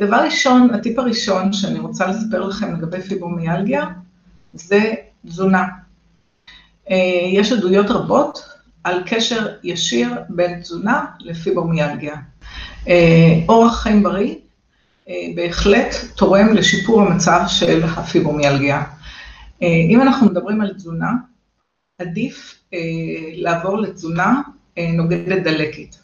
דבר ראשון, הטיפ הראשון שאני רוצה לספר לכם לגבי פיברומיאלגיה, זה תזונה. יש עדויות רבות על קשר ישיר בין תזונה לפיברומיאלגיה. אורח חיים בריא בהחלט תורם לשיפור המצב של הפיברומיאלגיה. אם אנחנו מדברים על תזונה, עדיף לעבור לתזונה נוגדת דלקת.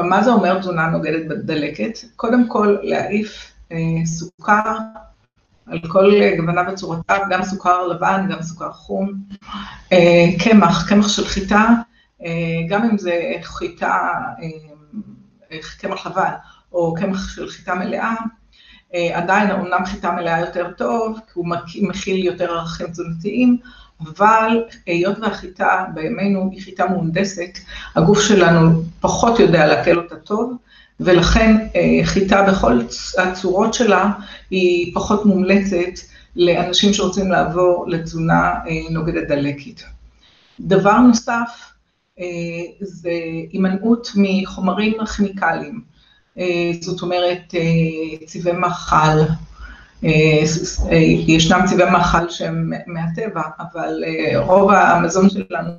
ומה זה אומר תזונה נוגדת דלקת? קודם כל להעיף סוכר על כל גווניו וצורותיו, גם סוכר לבן, גם סוכר חום, קמח, קמח של חיטה, גם אם זה חיטה, קמח לבן, או קמח של חיטה מלאה, עדיין אמנם חיטה מלאה יותר טוב, כי הוא מכיל יותר ערכים תזונתיים, אבל היות והחיטה בימינו היא חיטה מהונדסת, הגוף שלנו פחות יודע לעכל אותה טוב, ולכן חיטה בכל הצורות שלה היא פחות מומלצת לאנשים שרוצים לעבור לתזונה נוגדת דלקת. דבר נוסף, זה הימנעות מחומרים כימיקליים, זאת אומרת צבעי מאכל, ישנם צבעי מאכל שהם מהטבע, אבל רוב המזון שלנו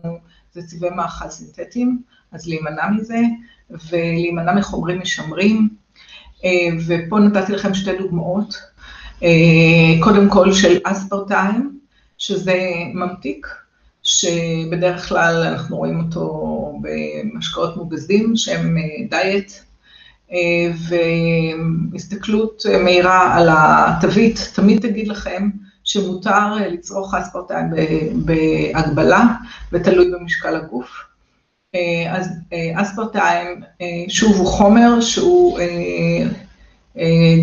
זה צבעי מאכל סינתטיים, אז להימנע מזה, ולהימנע מחומרים משמרים, ופה נתתי לכם שתי דוגמאות, קודם כל של אספרטיים, שזה ממתיק, שבדרך כלל אנחנו רואים אותו במשקאות מוגזים, שהם דיאט, והסתכלות מהירה על התווית, תמיד תגיד לכם שמותר לצרוך אספרטיים בהגבלה, ותלוי במשקל הגוף. אז אספרטיים, שוב, הוא חומר שהוא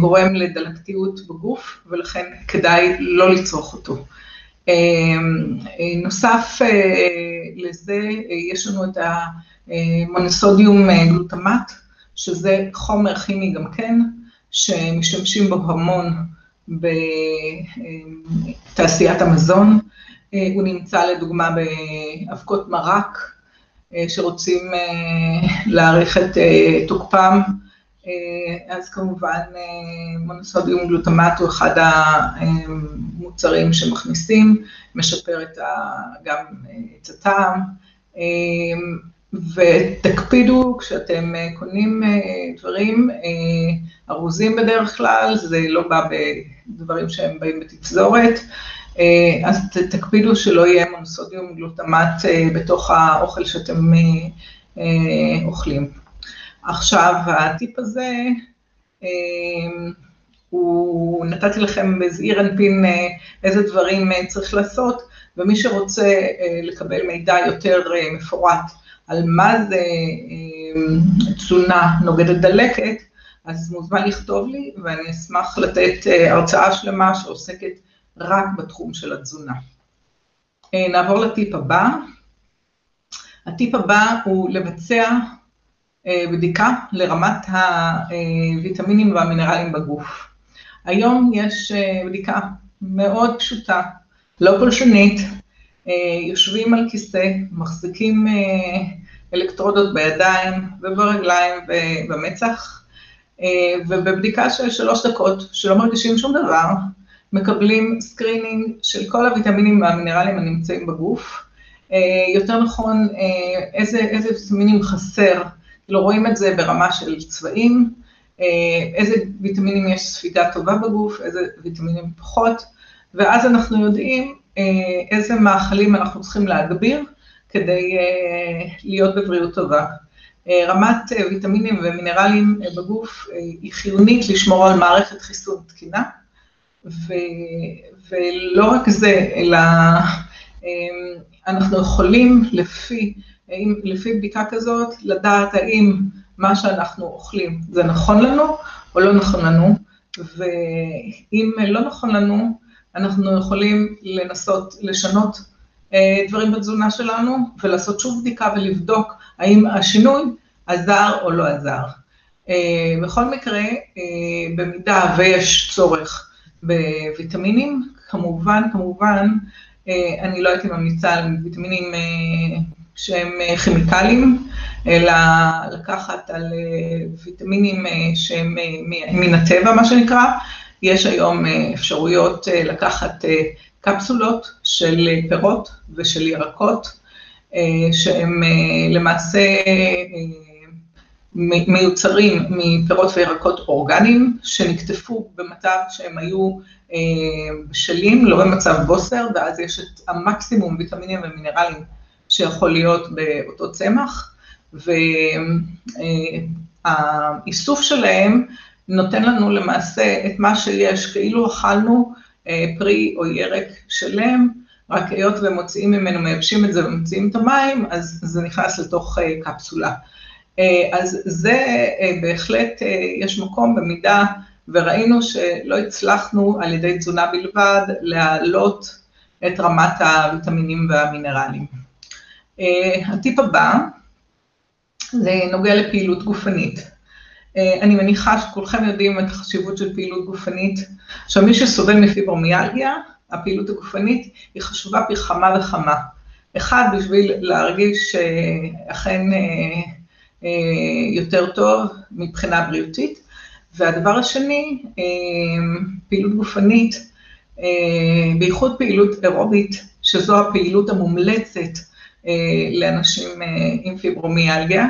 גורם לדלקתיות בגוף, ולכן כדאי לא לצרוך אותו. נוסף לזה, יש לנו את המונוסודיום גלוטמט, שזה חומר כימי גם כן, שמשתמשים בו המון בתעשיית המזון, הוא נמצא לדוגמה באבקות מרק, שרוצים להאריך את תוקפם, אז כמובן מונוסודיום גלוטמט הוא אחד המוצרים שמכניסים, משפר גם את הטעם, ותקפידו כשאתם קונים דברים ארוזים בדרך כלל, זה לא בא בדברים שהם באים בתפזורת, אז תקפידו שלא יהיה מונוסודיום גלוטמט בתוך האוכל שאתם אוכלים. עכשיו, הטיפ הזה, הוא נתתי לכם בזעיר אנפין איזה דברים צריך לעשות, ומי שרוצה לקבל מידע יותר מפורט על מה זה תזונה נוגדת דלקת, אז מוזמן לכתוב לי, ואני אשמח לתת הרצאה שלמה שעוסקת רק בתחום של התזונה. נעבור לטיפ הבא. הטיפ הבא הוא לבצע בדיקה לרמת הוויטמינים והמינרלים בגוף. היום יש בדיקה מאוד פשוטה, לא פולשנית, יושבים על כיסא, מחזיקים אלקטרודות בידיים וברגליים ובמצח, ובבדיקה של שלוש דקות, שלא מרגישים שום דבר, מקבלים screening של כל הוויטמינים והמינרלים הנמצאים בגוף, יותר נכון, איזה ויטמינים חסר, כאילו רואים את זה ברמה של צבעים, איזה ויטמינים יש ספיגה טובה בגוף, איזה ויטמינים פחות, ואז אנחנו יודעים איזה מאכלים אנחנו צריכים להגביר, כדי להיות בבריאות טובה. רמת ויטמינים ומינרלים בגוף היא חיונית לשמור על מערכת חיסון תקינה, ולא רק זה, אלא אנחנו יכולים לפי בדיקה כזאת, לדעת האם מה שאנחנו אוכלים זה נכון לנו או לא נכון לנו, ואם לא נכון לנו, אנחנו יכולים לנסות לשנות דברים בתזונה שלנו, ולעשות שוב בדיקה ולבדוק האם השינוי עזר או לא עזר. בכל מקרה, במידה ויש צורך בוויטמינים, כמובן, כמובן, אני לא הייתי ממליצה על ויטמינים שהם כימיקלים, אלא לקחת על ויטמינים שהם מן הטבע, מה שנקרא. יש היום אפשרויות לקחת קפסולות של פירות ושל ירקות, שהם למעשה מיוצרים מפירות וירקות אורגניים, שנקטפו במצב שהם היו בשלים, לא במצב בוסר, ואז יש את המקסימום ויטמינים ומינרלים שיכול להיות באותו צמח, והאיסוף שלהם נותן לנו למעשה את מה שיש, כאילו אכלנו פרי או ירק שלם, רק היות ומוציאים ממנו, מייבשים את זה ומוציאים את המים, אז זה נכנס לתוך קפסולה. אז זה בהחלט, יש מקום במידה, וראינו שלא הצלחנו על ידי תזונה בלבד להעלות את רמת הוויטמינים והמינרלים. הטיפ הבא, זה נוגע לפעילות גופנית. אני מניחה שכולכם יודעים את החשיבות של פעילות גופנית. עכשיו, מי שסובל מפיברומיאלגיה, הפעילות הגופנית היא חשובה פי כמה וכמה. אחד, בשביל להרגיש שאכן יותר טוב מבחינה בריאותית, והדבר השני, פעילות גופנית, בייחוד פעילות אירובית, שזו הפעילות המומלצת לאנשים עם פיברומיאלגיה,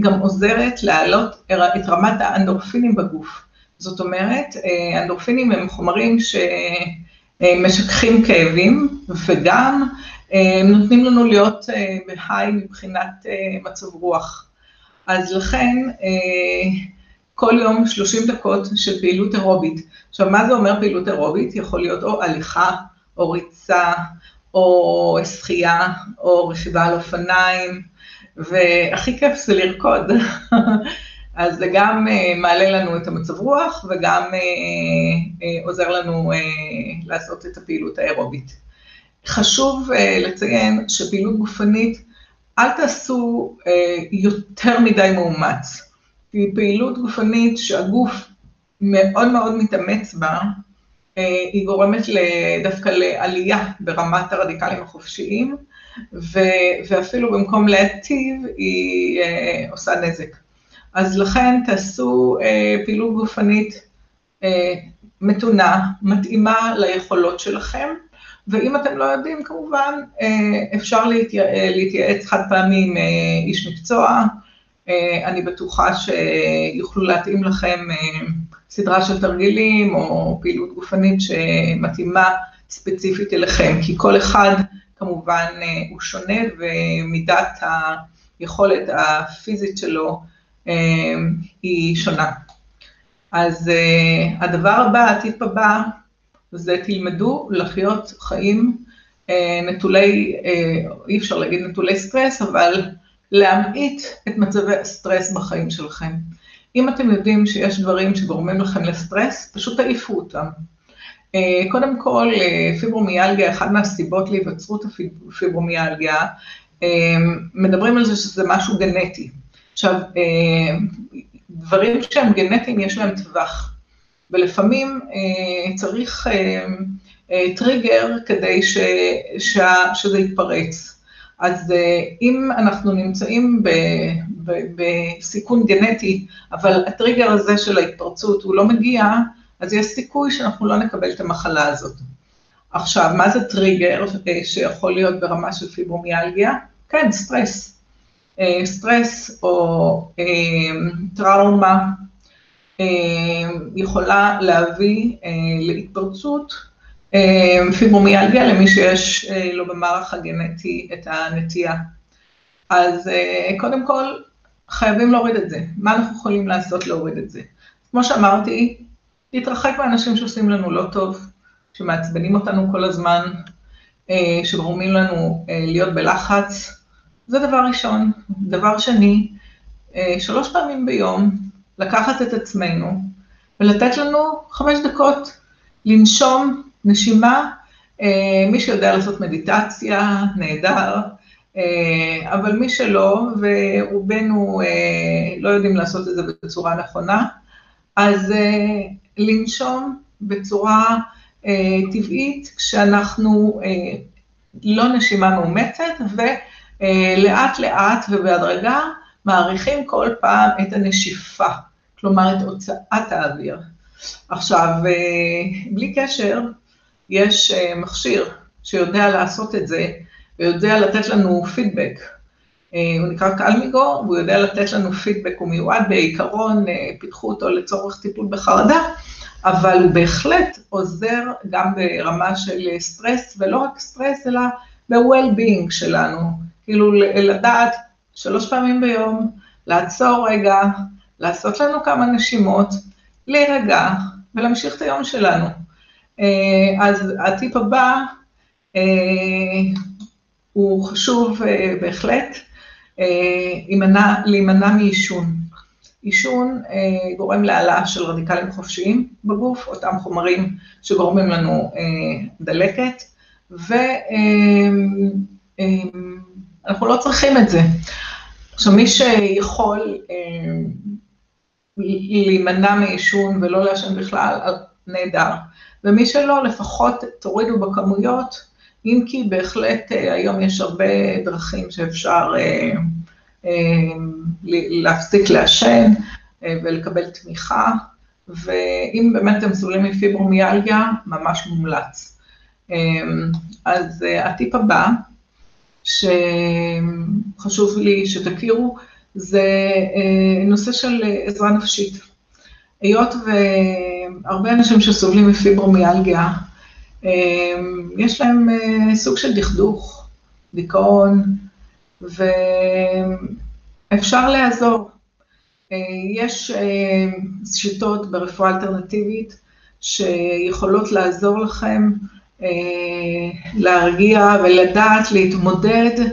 גם עוזרת להעלות את רמת האנדורפינים בגוף. זאת אומרת, אנדורפינים הם חומרים שמשככים כאבים, וגם נותנים לנו להיות בהיי מבחינת מצב רוח. אז לכן, כל יום 30 דקות של פעילות אירובית. עכשיו, מה זה אומר פעילות אירובית? יכול להיות או הליכה, או ריצה, או שחייה, או רכיבה על אופניים, והכי כיף זה לרקוד. אז זה גם מעלה לנו את המצב רוח, וגם עוזר לנו לעשות את הפעילות האירובית. חשוב לציין שפעילות גופנית, אל תעשו יותר מדי מאומץ. היא פעילות גופנית שהגוף מאוד מאוד מתאמץ בה, היא גורמת דווקא לעלייה ברמת הרדיקלים החופשיים, ואפילו במקום להטיב, היא עושה נזק. אז לכן תעשו פעילות גופנית מתונה, מתאימה ליכולות שלכם, ואם אתם לא יודעים, כמובן, אפשר להתייעץ חד פעמי עם איש מקצוע, אני בטוחה שיוכלו להתאים לכם סדרה של תרגילים, או פעילות גופנית שמתאימה ספציפית אליכם, כי כל אחד כמובן הוא שונה, ומידת היכולת הפיזית שלו היא שונה. אז הדבר הבא, הטיפ הבא, זה תלמדו לחיות חיים נטולי, אי אפשר להגיד נטולי סטרס, אבל להמעיט את מצבי הסטרס בחיים שלכם. אם אתם יודעים שיש דברים שגורמים לכם לסטרס, פשוט תעיפו אותם. קודם כל, פיברומיאלגיה, אחת מהסיבות להיווצרות הפיברומיאלגיה, מדברים על זה שזה משהו גנטי. עכשיו, דברים שהם גנטיים יש להם טווח, ולפעמים צריך טריגר כדי שזה יתפרץ. אז אם אנחנו נמצאים בסיכון גנטי, אבל הטריגר הזה של ההתפרצות הוא לא מגיע, אז יש סיכוי שאנחנו לא נקבל את המחלה הזאת. עכשיו, מה זה טריגר שיכול להיות ברמה של פיברומיאלגיה? כן, סטרס. סטרס או טראומה יכולה להביא להתפרצות פיברומיאלגיה למי שיש לו במערך הגנטי את הנטייה. אז קודם כל, חייבים להוריד את זה. מה אנחנו יכולים לעשות להוריד את זה? כמו שאמרתי, להתרחק מאנשים שעושים לנו לא טוב, שמעצבנים אותנו כל הזמן, שגורמים לנו להיות בלחץ, זה דבר ראשון. דבר שני, שלוש פעמים ביום, לקחת את עצמנו ולתת לנו חמש דקות לנשום נשימה, מי שיודע לעשות מדיטציה, נהדר, אבל מי שלא, ורובנו לא יודעים לעשות את זה בצורה נכונה, אז לנשום בצורה טבעית, כשאנחנו לא נשימה מאומצת, לאט לאט ובהדרגה מעריכים כל פעם את הנשיפה, כלומר את הוצאת האוויר. עכשיו, בלי קשר, יש מכשיר שיודע לעשות את זה, ויודע לתת לנו פידבק. הוא נקרא קלמיגו, והוא יודע לתת לנו פידבק, הוא מיועד בעיקרון, פיתחו אותו לצורך טיפול בחרדה, אבל הוא בהחלט עוזר גם ברמה של סטרס, ולא רק סטרס, אלא ב-well-being שלנו, כאילו לדעת שלוש פעמים ביום, לעצור רגע, לעשות לנו כמה נשימות, להירגע ולהמשיך את היום שלנו. אז הטיפ הבא הוא חשוב בהחלט, להימנע מעישון. עישון גורם להעלאה של רדיקלים חופשיים בגוף, אותם חומרים שגורמים לנו דלקת, ואנחנו לא צריכים את זה. עכשיו, מי שיכול להימנע מעישון ולא לעשן בכלל, נהדר. ומי שלא, לפחות תורידו בכמויות, אם כי בהחלט היום יש הרבה דרכים שאפשר להפסיק לעשן ולקבל תמיכה, ואם באמת אתם סובלים מפיברומיאלגיה, ממש מומלץ. אז הטיפ הבא, שחשוב לי שתכירו, זה נושא של עזרה נפשית. היות והרבה אנשים שסובלים מפיברומיאלגיה, יש להם סוג של דכדוך, דיכאון, ואפשר לעזור. יש שיטות ברפואה אלטרנטיבית שיכולות לעזור לכם להרגיע ולדעת להתמודד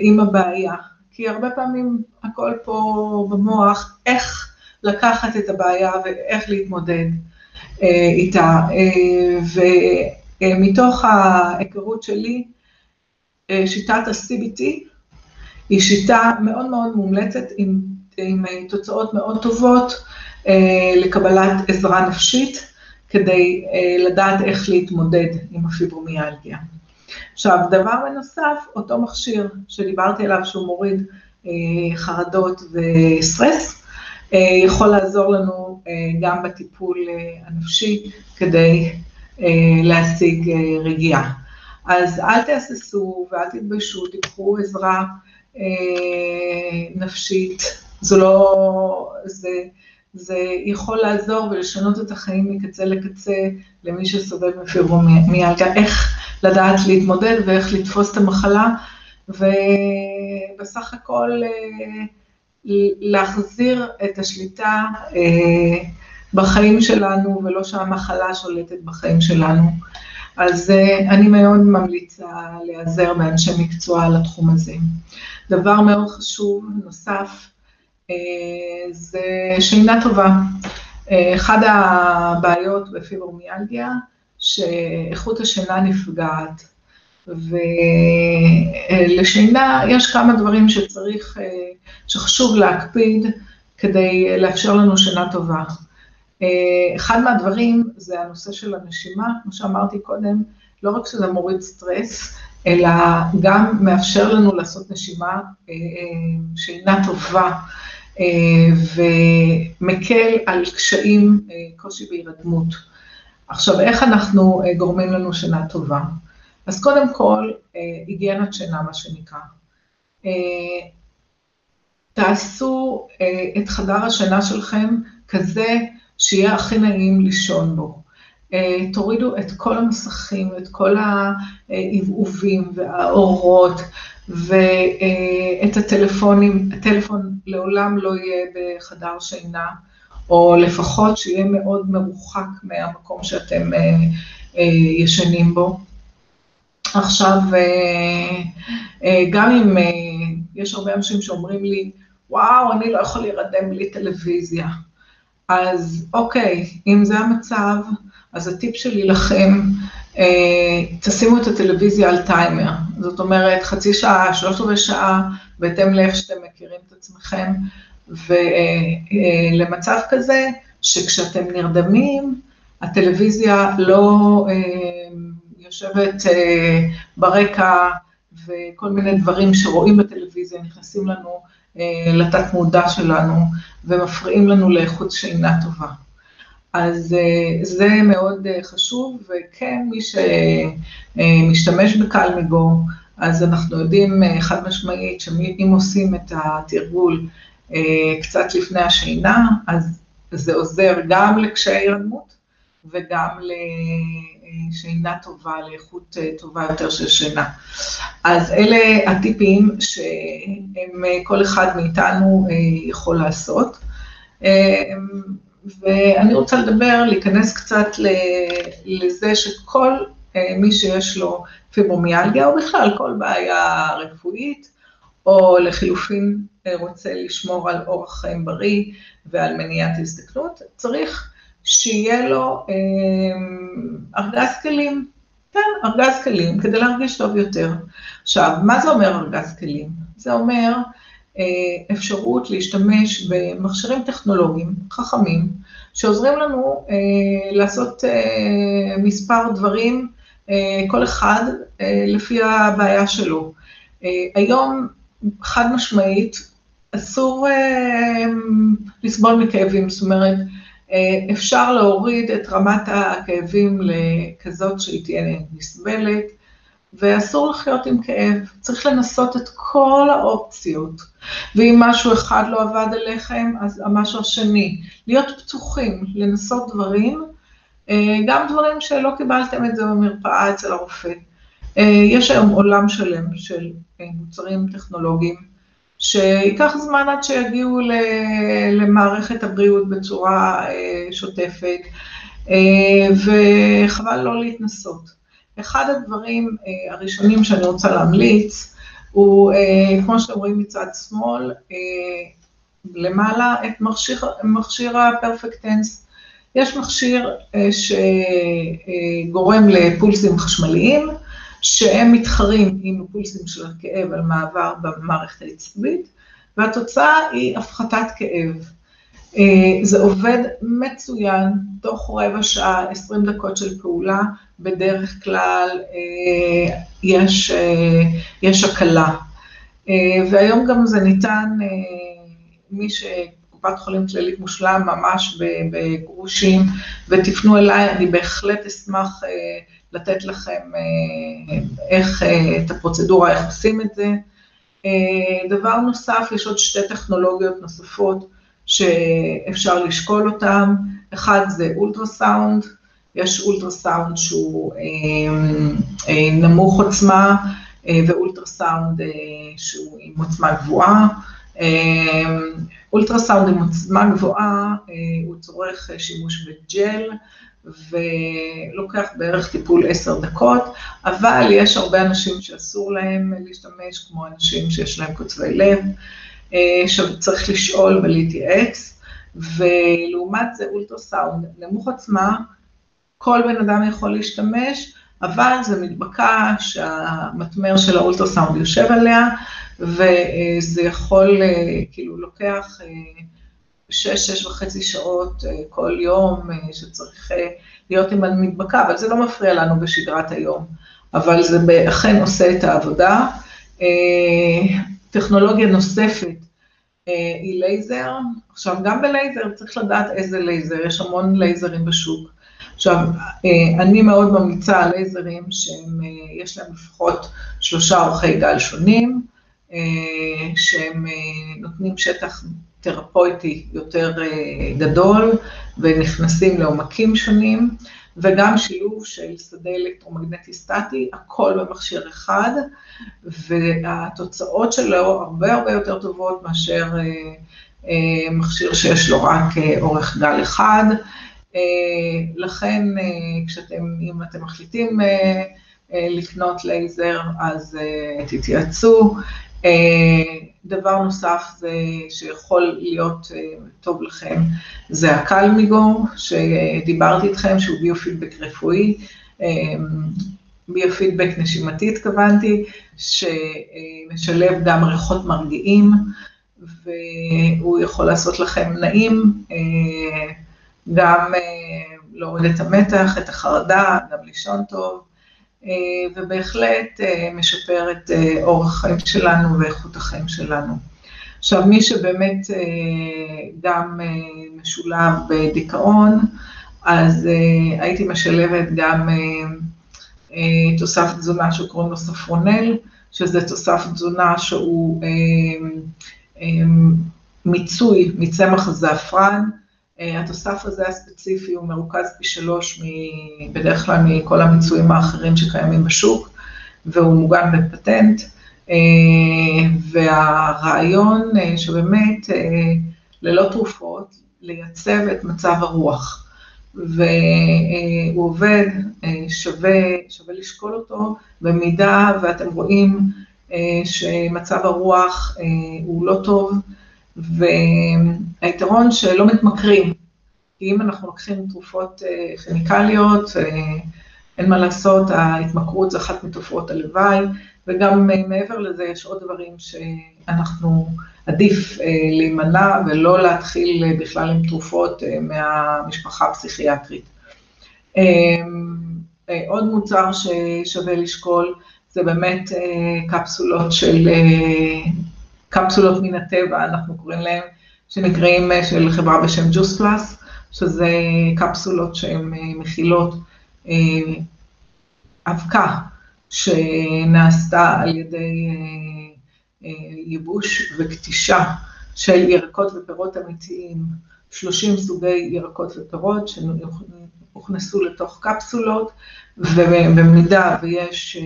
עם הבעיה, כי הרבה פעמים הכל פה במוח, איך לקחת את הבעיה ואיך להתמודד איתה, ומתוך ההיכרות שלי, שיטת ה-CBT היא שיטה מאוד מאוד מומלצת עם, עם תוצאות מאוד טובות לקבלת עזרה נפשית, כדי לדעת איך להתמודד עם הפיברומיאלגיה. עכשיו, דבר בנוסף, אותו מכשיר שדיברתי עליו שהוא מוריד חרדות וסטרס, יכול לעזור לנו גם בטיפול הנפשי כדי להשיג רגיעה. אז אל תהססו ואל תתביישו, תיקחו עזרה נפשית, זה לא, זה, זה יכול לעזור ולשנות את החיים מקצה לקצה למי שסובל מפיברומיאלגיה, איך לדעת להתמודד ואיך לתפוס את המחלה, ובסך הכל להחזיר את השליטה בחיים שלנו ולא שהמחלה שולטת בחיים שלנו. אז אני מאוד ממליצה להיעזר באנשי מקצוע על התחום הזה. דבר מאוד חשוב נוסף, זה שינה טובה. אחד הבעיות בפיברומיאלגיה, שאיכות השינה נפגעת, ולשינה יש כמה דברים שצריך, שחשוב להקפיד כדי לאפשר לנו שינה טובה. אחד מהדברים זה הנושא של הנשימה, כמו שאמרתי קודם, לא רק שזה מוריד סטרס, אלא גם מאפשר לנו לעשות נשימה שינה טובה, ומקל על קשיים, קושי בהירדמות. עכשיו, איך אנחנו גורמים לנו שינה טובה? אז קודם כל, היגיינת שינה, מה שנקרא. תעשו את חדר השינה שלכם כזה שיהיה הכי נעים לישון בו. תורידו את כל המסכים ואת כל העבעובים והאורות ואת הטלפונים, הטלפון לעולם לא יהיה בחדר שינה, או לפחות שיהיה מאוד מרוחק מהמקום שאתם ישנים בו. עכשיו, גם אם יש הרבה אנשים שאומרים לי, וואו, אני לא יכול להירדם בלי טלוויזיה. אז אוקיי, אם זה המצב, אז הטיפ שלי לכם, תשימו את הטלוויזיה על טיימר. זאת אומרת, חצי שעה, שלושת רבעי שעה, בהתאם לאיך שאתם מכירים את עצמכם, ולמצב כזה, שכשאתם נרדמים, הטלוויזיה לא יושבת ברקע וכל מיני דברים שרואים בטלוויזיה נכנסים לנו אה, לתת מודע שלנו ומפריעים לנו לאיכות שינה טובה. אז אה, זה מאוד אה, חשוב, וכן, מי שמשתמש בקלמיגו, אז אנחנו יודעים חד משמעית שאם עושים את התרגול קצת לפני השינה, אז זה עוזר גם לקשיי הירדמות וגם לשינה טובה, לאיכות טובה יותר של שינה. אז אלה הטיפים שהם כל אחד מאיתנו יכול לעשות. ואני רוצה לדבר, להיכנס קצת לזה שכל אה, מי שיש לו פיברומיאלגיה, או בכלל כל בעיה רפואית, או לחילופין אה, רוצה לשמור על אורח חיים בריא ועל מניעת הזדקנות, צריך שיהיה לו אה, ארגז כלים, כן, ארגז כלים, כדי להרגיש טוב יותר. עכשיו, מה זה אומר ארגז כלים? זה אומר אה, אפשרות להשתמש במכשירים טכנולוגיים חכמים, שעוזרים לנו אה, לעשות אה, מספר דברים, כל אחד לפי הבעיה שלו. היום, חד משמעית, אסור לסבול מכאבים, זאת אומרת, אפשר להוריד את רמת הכאבים לכזאת שהיא תהיה נסבלת, ואסור לחיות עם כאב, צריך לנסות את כל האופציות. ואם משהו אחד לא עבד עליכם, אז המשהו השני. להיות פתוחים, לנסות דברים, אה, גם דברים שלא קיבלתם את זה במרפאה אצל הרופא. אה, יש היום עולם שלם של אה, מוצרים טכנולוגיים, שייקח זמן עד שיגיעו למערכת הבריאות בצורה שוטפת, וחבל לא להתנסות. אחד הדברים אה, הראשונים שאני רוצה להמליץ, הוא, אה, כמו שאתם רואים מצד שמאל, אה, למעלה את מכשיר, מכשיר הפרפקטנס. יש מכשיר שגורם לפולסים חשמליים, שהם מתחרים עם הפולסים של הכאב על מעבר במערכת העצבית, והתוצאה היא הפחתת כאב. זה עובד מצוין, תוך רבע שעה, עשרים דקות של פעולה, בדרך כלל אה, יש, אה, יש הקלה. אה, והיום גם זה ניתן, מי שקופת חולים כללית מושלם ממש בגרושים, ותפנו אליי, אני בהחלט אשמח לתת לכם איך, את הפרוצדורה, איך עושים את זה. דבר נוסף, יש עוד שתי טכנולוגיות נוספות שאפשר לשקול אותן, אחד זה אולטרסאונד, יש אולטרסאונד שהוא אה, אה, נמוך עוצמה אה, ואולטרסאונד שהוא עם עוצמה גבוהה. אולטרסאונד עם עוצמה גבוהה, הוא צורך שימוש בג'ל ולוקח בערך טיפול עשר דקות, אבל יש הרבה אנשים שאסור להם להשתמש, כמו אנשים שיש להם קוצבי לב, שצריך לשאול ולהתייעץ, ולעומת זה אולטרסאונד נמוך עוצמה, כל בן אדם יכול להשתמש, אבל זה מדבקה שהמטמר של האולטרסאונד יושב עליה, וזה יכול, אה, כאילו, לוקח אה, שש, שש וחצי שעות אה, כל יום שצריך להיות עם המדבקה, אבל זה לא מפריע לנו בשגרת היום, אבל זה אכן עושה את העבודה. טכנולוגיה נוספת היא לייזר, עכשיו גם בלייזר צריך לדעת איזה לייזר, יש המון לייזרים בשוק. עכשיו, אה, אני מאוד ממליצה על לייזרים שיש אה, להם לפחות שלושה אורכי גל שונים, אה, שהם נותנים שטח תרפויטי יותר גדול ונכנסים לעומקים שונים, וגם שילוב של שדה אלקטרומגנטי סטטי, הכל במכשיר אחד, והתוצאות שלו הרבה הרבה יותר טובות מאשר מכשיר שיש לו רק אורך גל אחד. אה, לכן, אה, כשאתם, אם אתם מחליטים אה, לקנות לייזר, אז תתייעצו. דבר נוסף זה שיכול להיות טוב לכם, זה הקלמיגו, שדיברתי איתכם, שהוא ביופידבק רפואי, ביופידבק נשימתי התכוונתי, שמשלב גם ריחות מרגיעים, והוא יכול לעשות לכם נעים. גם אה, להוריד את המתח, את החרדה, גם לישון טוב. ובהחלט משפר את אורח החיים שלנו ואיכות החיים שלנו. עכשיו, מי שבאמת גם משולב בדיכאון, אז הייתי משלבת גם תוסף תזונה שקוראים לו ספרונל, שזה תוסף תזונה שהוא מיצוי מצמח הזעפרן, התוסף הזה הספציפי הוא מרוכז פי שלוש בדרך כלל מכל המיצויים האחרים שקיימים בשוק, והוא מוגן בפטנט, והרעיון שבאמת ללא תרופות, לייצב את מצב הרוח, והוא עובד, שווה, שווה לשקול אותו, במידה ואתם רואים שמצב הרוח הוא לא טוב, והיתרון שלא מתמכרים, כי אם אנחנו לוקחים תרופות כימיקליות, אין מה לעשות, ההתמכרות זה אחת מתופעות הלוואי, וגם מעבר לזה יש עוד דברים שאנחנו, עדיף להימנע ולא להתחיל בכלל עם תרופות מהמשפחה הפסיכיאטרית. עוד מוצר ששווה לשקול, זה באמת קפסולות של, קפסולות מן הטבע, אנחנו קוראים להם, שנקראים של חברה בשם ג'וס פלאס, שזה קפסולות שהן מכילות אבקה שנעשתה על ידי ייבוש וקטישה של ירקות ופירות אמיתיים, 30 סוגי ירקות ופירות שהוכנסו לתוך קפסולות, ובמידה ויש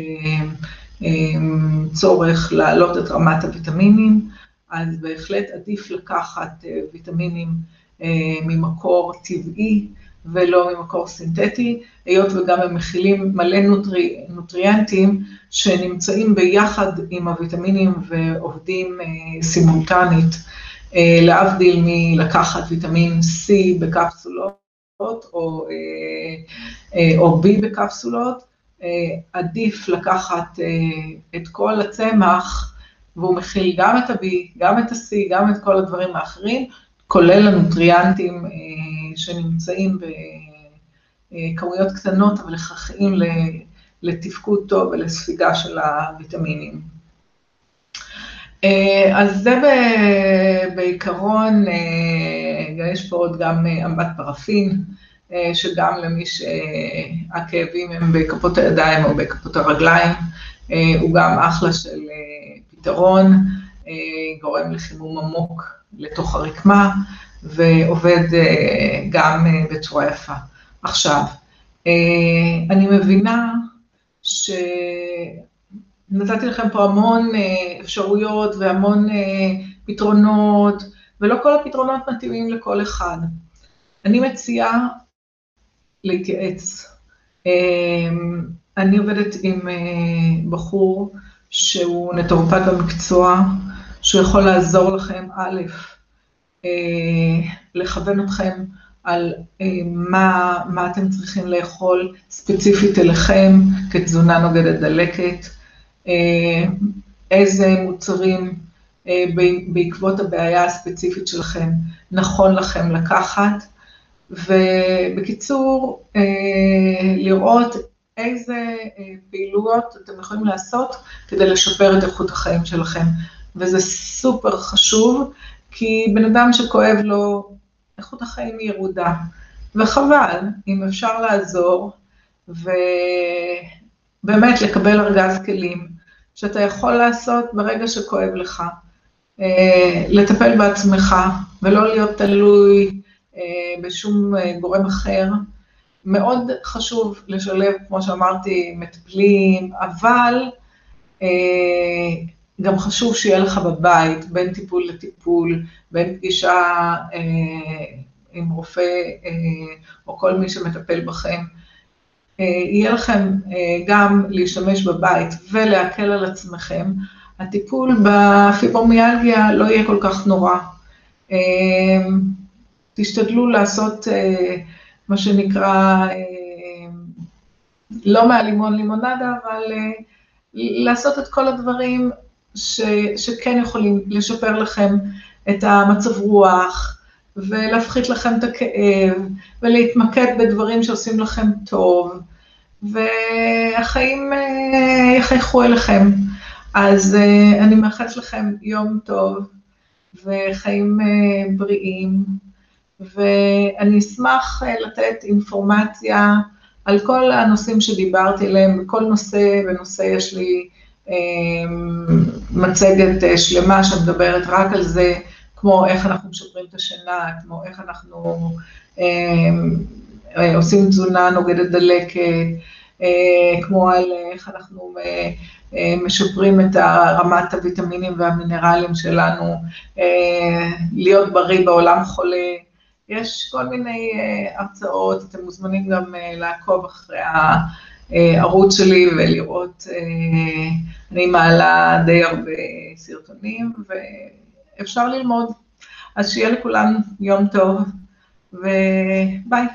צורך להעלות את רמת הוויטמינים, אז בהחלט עדיף לקחת ויטמינים ממקור טבעי ולא ממקור סינתטי, היות וגם הם מכילים מלא נוטריאנטים שנמצאים ביחד עם הוויטמינים ועובדים סימולטנית, להבדיל מלקחת ויטמין C בקפסולות או B בקפסולות, עדיף לקחת את כל הצמח, והוא מכיל גם את ה-B, גם את ה-C, גם את כל הדברים האחרים, כולל הנוטריאנטים שנמצאים בכמויות קטנות, אבל הכרחיים לתפקוד טוב ולספיגה של הוויטמינים. אז זה בעיקרון, יש פה עוד גם אמבט פרפין, שגם למי שהכאבים הם בכפות הידיים או בכפות הרגליים, הוא גם אחלה של פתרון, גורם לחימום עמוק לתוך הרקמה, ועובד גם בצורה יפה. עכשיו, אני מבינה שנתתי לכם פה המון אפשרויות והמון פתרונות, ולא כל הפתרונות מתאימים לכל אחד. אני מציעה להתייעץ. אני עובדת עם בחור שהוא נטורופט במקצוע, שהוא יכול לעזור לכם, א', לכוון אתכם על מה, מה אתם צריכים לאכול ספציפית אליכם כתזונה נוגדת דלקת, איזה מוצרים בעקבות הבעיה הספציפית שלכם נכון לכם לקחת, ובקיצור, לראות איזה פעילויות אתם יכולים לעשות כדי לשפר את איכות החיים שלכם, וזה סופר חשוב, כי בן אדם שכואב לו, איכות החיים היא ירודה, וחבל, אם אפשר לעזור, ובאמת לקבל ארגז כלים, שאתה יכול לעשות ברגע שכואב לך, לטפל בעצמך, ולא להיות תלוי בשום גורם אחר. מאוד חשוב לשלב, כמו שאמרתי, מטפלים, אבל גם חשוב שיהיה לך בבית, בין טיפול לטיפול, בין פגישה עם רופא או כל מי שמטפל בכם, יהיה לכם גם להשתמש בבית ולהקל על עצמכם, הטיפול בפיברומיאלגיה לא יהיה כל כך נורא. תשתדלו לעשות מה שנקרא, לא מהלימון לימונדה, אבל לעשות את כל הדברים שכן יכולים לשפר לכם את המצב רוח, ולהפחית לכם את הכאב, ולהתמקד בדברים שעושים לכם טוב, והחיים יחייכו אליכם. אז אני מאחלת לכם יום טוב וחיים בריאים, ואני אשמח לתת אינפורמציה על כל הנושאים שדיברתי עליהם, בכל נושא ונושא יש לי מצגת שלמה שמדברת רק על זה, כמו איך אנחנו משפרים את השינה, כמו איך אנחנו עושים תזונה נוגדת דלקת, כמו על איך אנחנו משפרים את רמת הוויטמינים והמינרלים שלנו, להיות בריא בעולם חולה, יש כל מיני הרצאות, אתם מוזמנים גם לעקוב אחרי הערוץ שלי ולראות, אני מעלה די הרבה סרטונים ואפשר ללמוד. אז שיהיה לכולם יום טוב וביי.